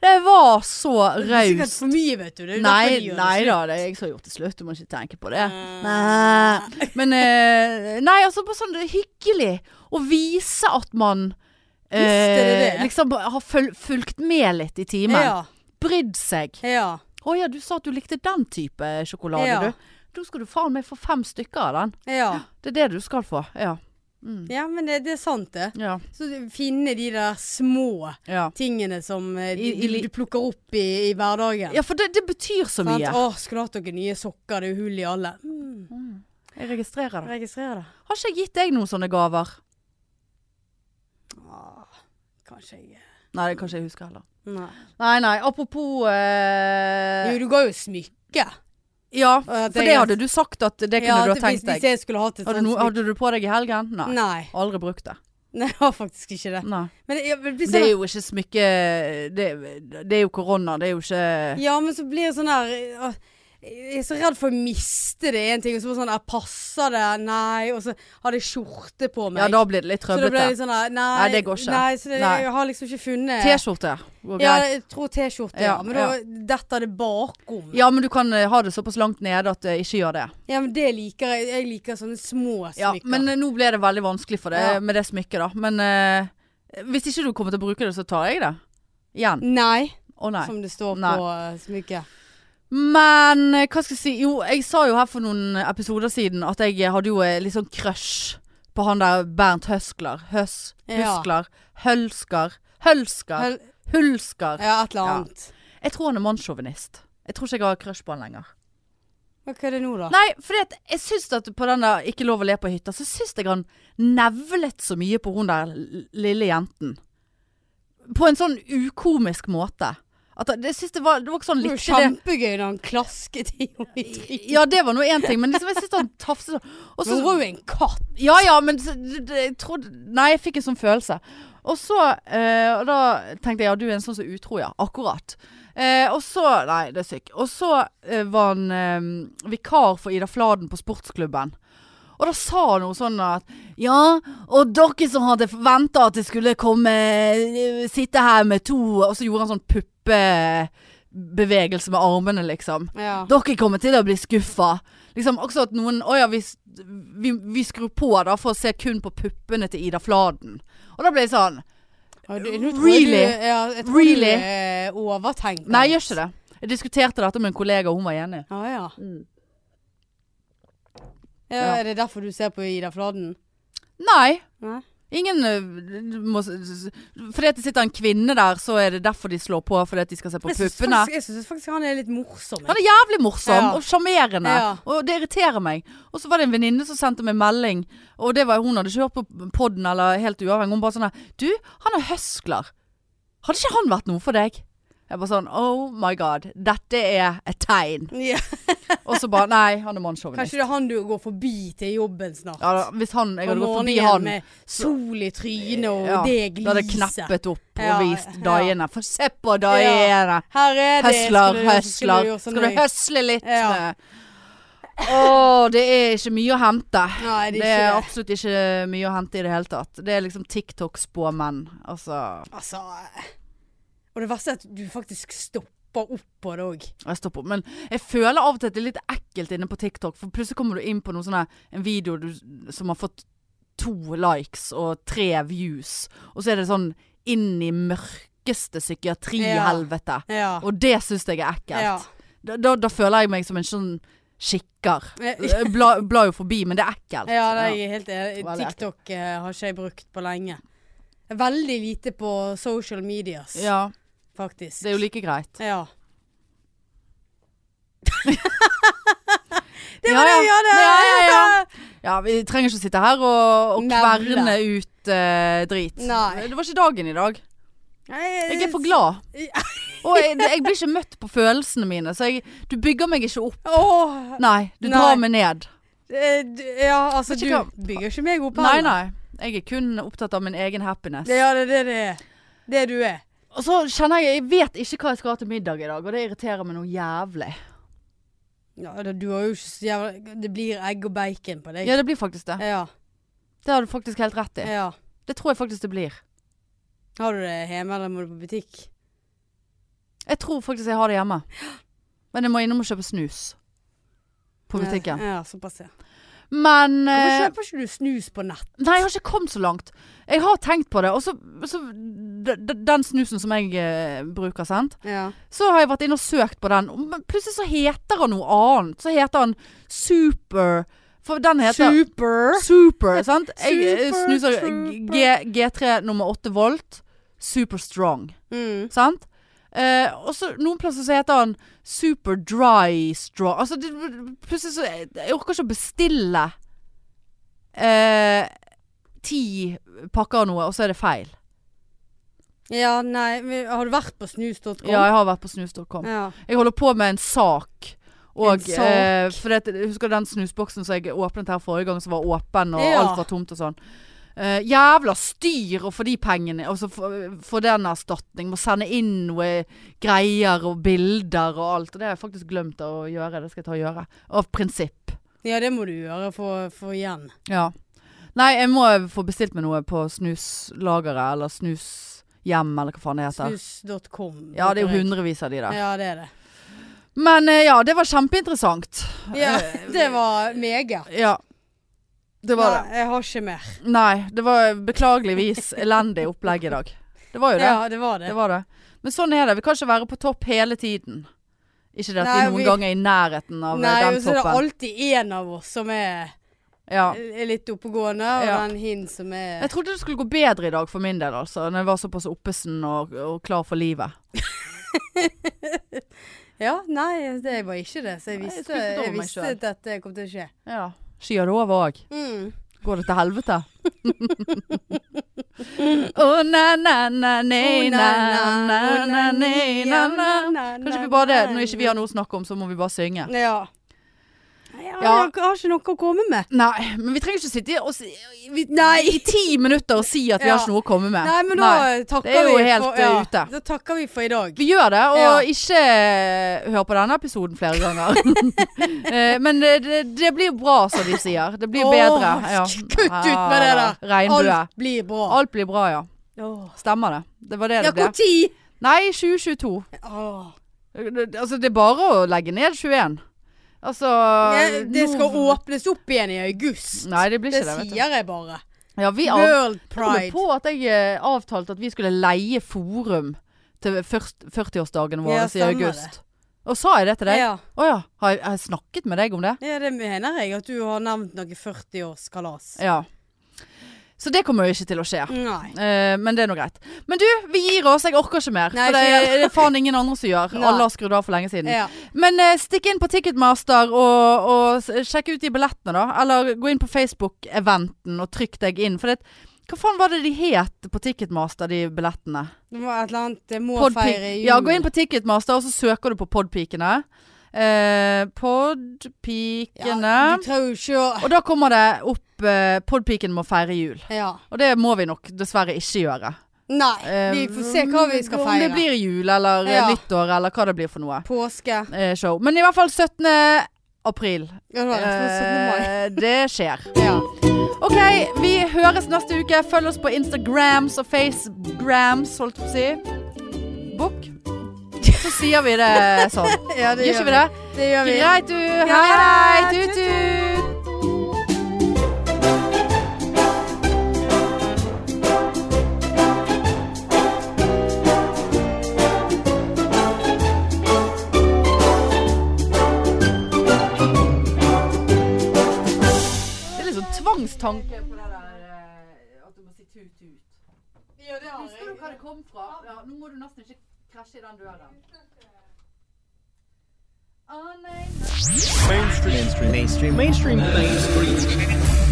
Det var så er raust. for mye, vet du. Det er Nei, de nei da, det er jeg som har gjort det slutt. Du må ikke tenke på det. Eh, Nei. Men eh, Nei, altså bare sånn er hyggelig å vise at man eh, Visste det det? liksom har føl fulgt med litt i timen. Ja. Brydd seg. ja. Å ja, du sa at du likte den type sjokolade, Ja. du. Da skal du faen meg få fem stykker av den. Ja. Det er det du skal få. Ja. Mm. ja, men det, det er sant, det. Ja. Så finne de der små Ja. tingene som de, I- du, i- du plukker opp i, i hverdagen. ja, for det, det betyr så Sant? mye. Å, skulle hatt noen nye sokker. Det er jo hull i alle. Mm. Mm. Jeg registrerer det. Registrerer det. Har ikke jeg gitt deg noen sånne gaver? Åh, kanskje jeg Nei, det kan ikke jeg huske heller. Nei. Nei, nei. Apropos eh, Jo, du ga jo smykke. Ja, for jeg- det hadde du sagt at det kunne Ja, du ha tenkt deg. hvis jeg skulle hatt et Hadde, no, hadde du på deg i helgen? Nei. Nei. Aldri brukt det. Nei, jeg har faktisk ikke det. Men ja, men det er jo ikke smykke det, det er jo korona, det er jo ikke ja, men så blir det sånn der ah, Jeg er så redd for å miste det en ting. Og så bare sånn jeg Passer det? Nei. Og så har jeg skjorte på meg. Ja, da blir det litt så det ble trøblete. litt sånn nei, Nei, det går ikke. Nei, så det, Nei. jeg har liksom ikke funnet T-skjorte Ja, jeg tror T-skjorte, ja. Ja, Men da detter det bakom. Ja, men du kan eh, ha det såpass langt nede at det ikke gjør det. Ja, men det liker jeg. Jeg liker sånne små smykker. Ja, men eh, nå ble det veldig vanskelig for det Ja. med det smykket, da. Men eh, hvis ikke du kommer til å bruke det, så tar jeg det. Igjen. Nei, Oh, nei. som det står Nei. på smykket. Men eh, hva skal jeg si Jo, jeg sa jo her for noen episoder siden at jeg hadde jo eh, litt sånn crush på han der Bernt Høskler. Høs, Høskler, Huskler. Hølsker. Hølsker. Hel- Hulsker. Ja, et eller Ja. annet. Jeg tror han er mannssjåvinist. Jeg tror ikke jeg har crush på han lenger. Hva er det nå, da? Nei, fordi at jeg syns at på den der Ikke lov å le på hytta, så syns jeg han nevlet så mye på hun der lille jenten. På en sånn ukomisk måte. At jeg- synes det var, det var ikke sånn Det var jo det. kjempegøy da han klasket i henne i trynet. Ja, det var nå én ting, men liksom, jeg syns han tafset sånn. Hun var jo en katt. Ja ja, men så, det, jeg trodde Nei, jeg fikk en sånn følelse. Og så eh, Og da tenkte jeg ja, du er en sånn som utro, ja. Akkurat. Eh, og så Nei, det er sykt. Og så eh, var han eh, vikar for Ida Fladen på sportsklubben. Og da sa han noe sånn at Ja, og dere som hadde venta at det skulle komme eh, Sitte her med to Og så gjorde han sånn puppebevegelse med armene, liksom. Ja. Dere kommer til å bli skuffa. Liksom også at noen Å ja, vi, vi, vi skrur på da for å se kun på puppene til Ida Fladen. Og da ble jeg sånn Ja, du- Really? Du, ja, jeg tror Really? du er overtenkt. Nei, jeg gjør ikke det. Jeg diskuterte dette med en kollega, og hun var enig. Ja, ja. Mm. ja. Ja. Er det derfor du ser på Ida Fladen? Nei. Nei. Ingen øh, må, Fordi det sitter en kvinne der, så er det derfor de slår på. Fordi at de skal se på syns puppene. jeg synes faktisk han er litt morsom. Han er jævlig morsom Ja. og sjarmerende. Ja. Og det irriterer meg. Og så var det en venninne som sendte meg melding, og det var hun hadde ikke hørt på podden eller helt uavhengig. Hun bare sånn her Du, han er høskler. Hadde ikke han vært noe for deg? Jeg bare sånn Oh my god. Dette er et tegn. Ja. Og så bare Nei, han er mannssjåvinist. Kanskje det er han du går forbi til jobben snart. Ja, da, hvis han Jeg hadde gått forbi han, Med sol i trynet og Ja, det da hadde jeg knappet opp og vist ja. Diana. For se på Diana! Her er det. Høsler, høsler. skulle du sånn Skal du høsle litt med Å, det er ikke mye å hente. Nei, det Det er er det. absolutt ikke mye å hente i det hele tatt. Det er liksom TikTok-spåmenn. Altså Altså Og det verste er at du faktisk stopper opp på det òg. Jeg stopper opp. Men jeg føler av og til at det er litt ekkelt inne på TikTok. For plutselig kommer du inn på noen sånne, en video du, som har fått to likes og tre views. Og så er det sånn inn i mørkeste psykiatrihelvete. Ja. Og det syns jeg er ekkelt. ja. Da, da, da føler jeg meg som en sånn skikker. Blar Bla, jo forbi, men det er ekkelt. Ja, det er jeg helt enig. TikTok eh, har ikke jeg brukt på lenge. Veldig lite på social medias, ja, faktisk. det er jo like greit. Ja. Det var det vi hadde! Ja, ja, ja. ja, vi trenger ikke sitte her og, og kverne ut uh, drit. Nei. Det var ikke dagen i dag. Jeg er for glad. Og jeg, jeg blir ikke møtt på følelsene mine, så jeg, du bygger meg ikke opp. Nei, du Nei. drar meg ned. eh, ja, altså du hva- bygger ikke meg opp Nei, nei. Jeg er kun opptatt av min egen happiness. Ja, det er det det er. Det du er. Og så kjenner jeg Jeg vet ikke hva jeg skal ha til middag i dag, og det irriterer meg noe jævlig. Ja, det, du har jo ikke så jævla Det blir egg og bacon på deg. Ja, det blir faktisk det. Ja. Det har du faktisk helt rett i. ja. Det tror jeg faktisk det blir. Har du det hjemme, eller må du på butikk? Jeg tror faktisk jeg har det hjemme. Men jeg må innom og kjøpe snus. På butikken. Ja, ja såpass, ja. Men Hvorfor eh, kjøper ikke du snus på nett? Nei, jeg har ikke kommet så langt. Jeg har tenkt på det. Og så, Den snusen som jeg eh, bruker, sant. Ja. Så har jeg vært inne og søkt på den. Men plutselig så heter han noe annet. Så heter han Super For den heter Super. Super, sant? Jeg eh, Super snuser Trooper. G, G3 nummer 8 volt. Super strong. Mm. Sant? Eh, og så noen plasser så heter han Super dry strong. Altså det, plutselig så Jeg orker ikke å bestille eh, ti pakker av noe, og så er det feil. Ja, nei, men har du vært på snus.com? Ja, jeg har vært på snus.com. Ja. Jeg holder på med en sak. Og En sak? eh, for det, Husker du den snusboksen som jeg åpnet her forrige gang, som var åpen, og Ja. alt var tomt og sånn. Eh, jævla styr å få de pengene, få få den erstatning. Må sende inn noe greier og bilder og alt. Og det har jeg faktisk glemt å gjøre. Det skal jeg ta og gjøre. Av prinsipp. ja, det må du gjøre for, for igjen. Ja. Nei, jeg må få bestilt meg noe på snuslageret, eller snushjem, eller hva faen det heter. Snus.com. Ja, det er jo hundrevis av de der. Ja, det er det. Men eh, ja, det var kjempeinteressant. Ja, Eh, det var meget. Ja. Det var det. Nei, jeg har ikke mer. Nei, det var beklageligvis elendig opplegg i dag. Det var jo det. Ja, det var det. Det var det. Men sånn er det. Vi kan ikke være på topp hele tiden. Ikke det at Nei, vi noen vi- ganger er i nærheten av Nei, Nei, toppen. Nei, så er det alltid en av oss som er, Ja. er litt oppegående, og Ja. den hin som er Jeg trodde det skulle gå bedre i dag for min del, altså. Når jeg var såpass oppesen og, og klar for livet. Ja, nei, det var ikke det. Så jeg Nei, jeg visste, jeg visste at dette kom til å skje. Ja. Skyer det over òg? Mm. Går det til helvete? Å na na na nei na na na nei na na Kanskje vi bare det, når ikke vi har noe å snakke om, så må vi bare synge. Ja. Ja, Ja. Jeg har ikke noe å komme med. Nei, men vi trenger ikke sitte og vi, Nei. i ti minutter og si at vi Ja. har ikke noe å komme med. Nei, men da takker det er jo helt, for, eh, ute. Da takker vi for i dag. Vi gjør det, og Ja. ikke eh, hør på denne episoden flere ganger. Eh, men det, det, blir bra, som de sier. Det blir oh, bedre. Ja. kutt ut med det der. Regnbue. Alt blir bra. Alt blir bra, ja. Oh. Stemmer det. Det var det Ja, det ble. når? Nei, 2022. Åh. Det, altså, det er bare å legge ned 21. Altså Ja, det skal nå- åpnes opp igjen i august. Nei, det blir ikke det, vet du. sier jeg bare. Ja, vi World Pride. på at jeg eh, avtalte at vi skulle leie forum til 40-årsdagen vår Ja, i august. august. Og sa jeg det til deg? Ja. Oh, ja. Har jeg, har jeg snakket med deg om det? ja, det mener jeg at du har nevnt noe 40-årskalas. Ja. Så det kommer jo ikke til å skje. Eh, men det er nå greit. Men du, vi gir oss. Jeg orker ikke mer. Nei, for det er det faen ingen andre som gjør. Nei. Alle har skrudd av for lenge siden. Ja. Men eh, stikk inn på Ticketmaster og, og sjekk ut de billettene, da. Eller gå inn på Facebook-eventen og trykk deg inn. For det, hva faen var det de het på Ticketmaster, de billettene? Det var et eller annet må feire jul. Ja, gå inn på Ticketmaster, og så søker du på Podpikene. Eh, Podpikene. Ja, du trenger jo ikke å Og da kommer det opp eh, Podpiken må feire jul. Ja. Og det må vi nok dessverre ikke gjøre. Nei, Eh, vi får se hva vi skal Om det blir jul eller eh, Ja. nyttår eller hva det blir for noe. Påske. Eh, show. Men i hvert fall 17. april. Ja, det var 17. Eh, det skjer. Ja. OK, vi høres neste uke. Følg oss på Instagrams og Facegrams, holdt jeg på å si. Book. Så sier vi det sånn. Ja, det Gjør ikke vi det? Det gjør vi. Greit, du. Hei, ja, tut-tut. Tvangstanke på det der eh, at du må si tut-tut. Ja, Husker du hva det kom fra? Ja, nå må du nesten ikke krasje i den døren. Å nei. Mainstream. Mainstream. Mainstream. Mainstream. Mainstream.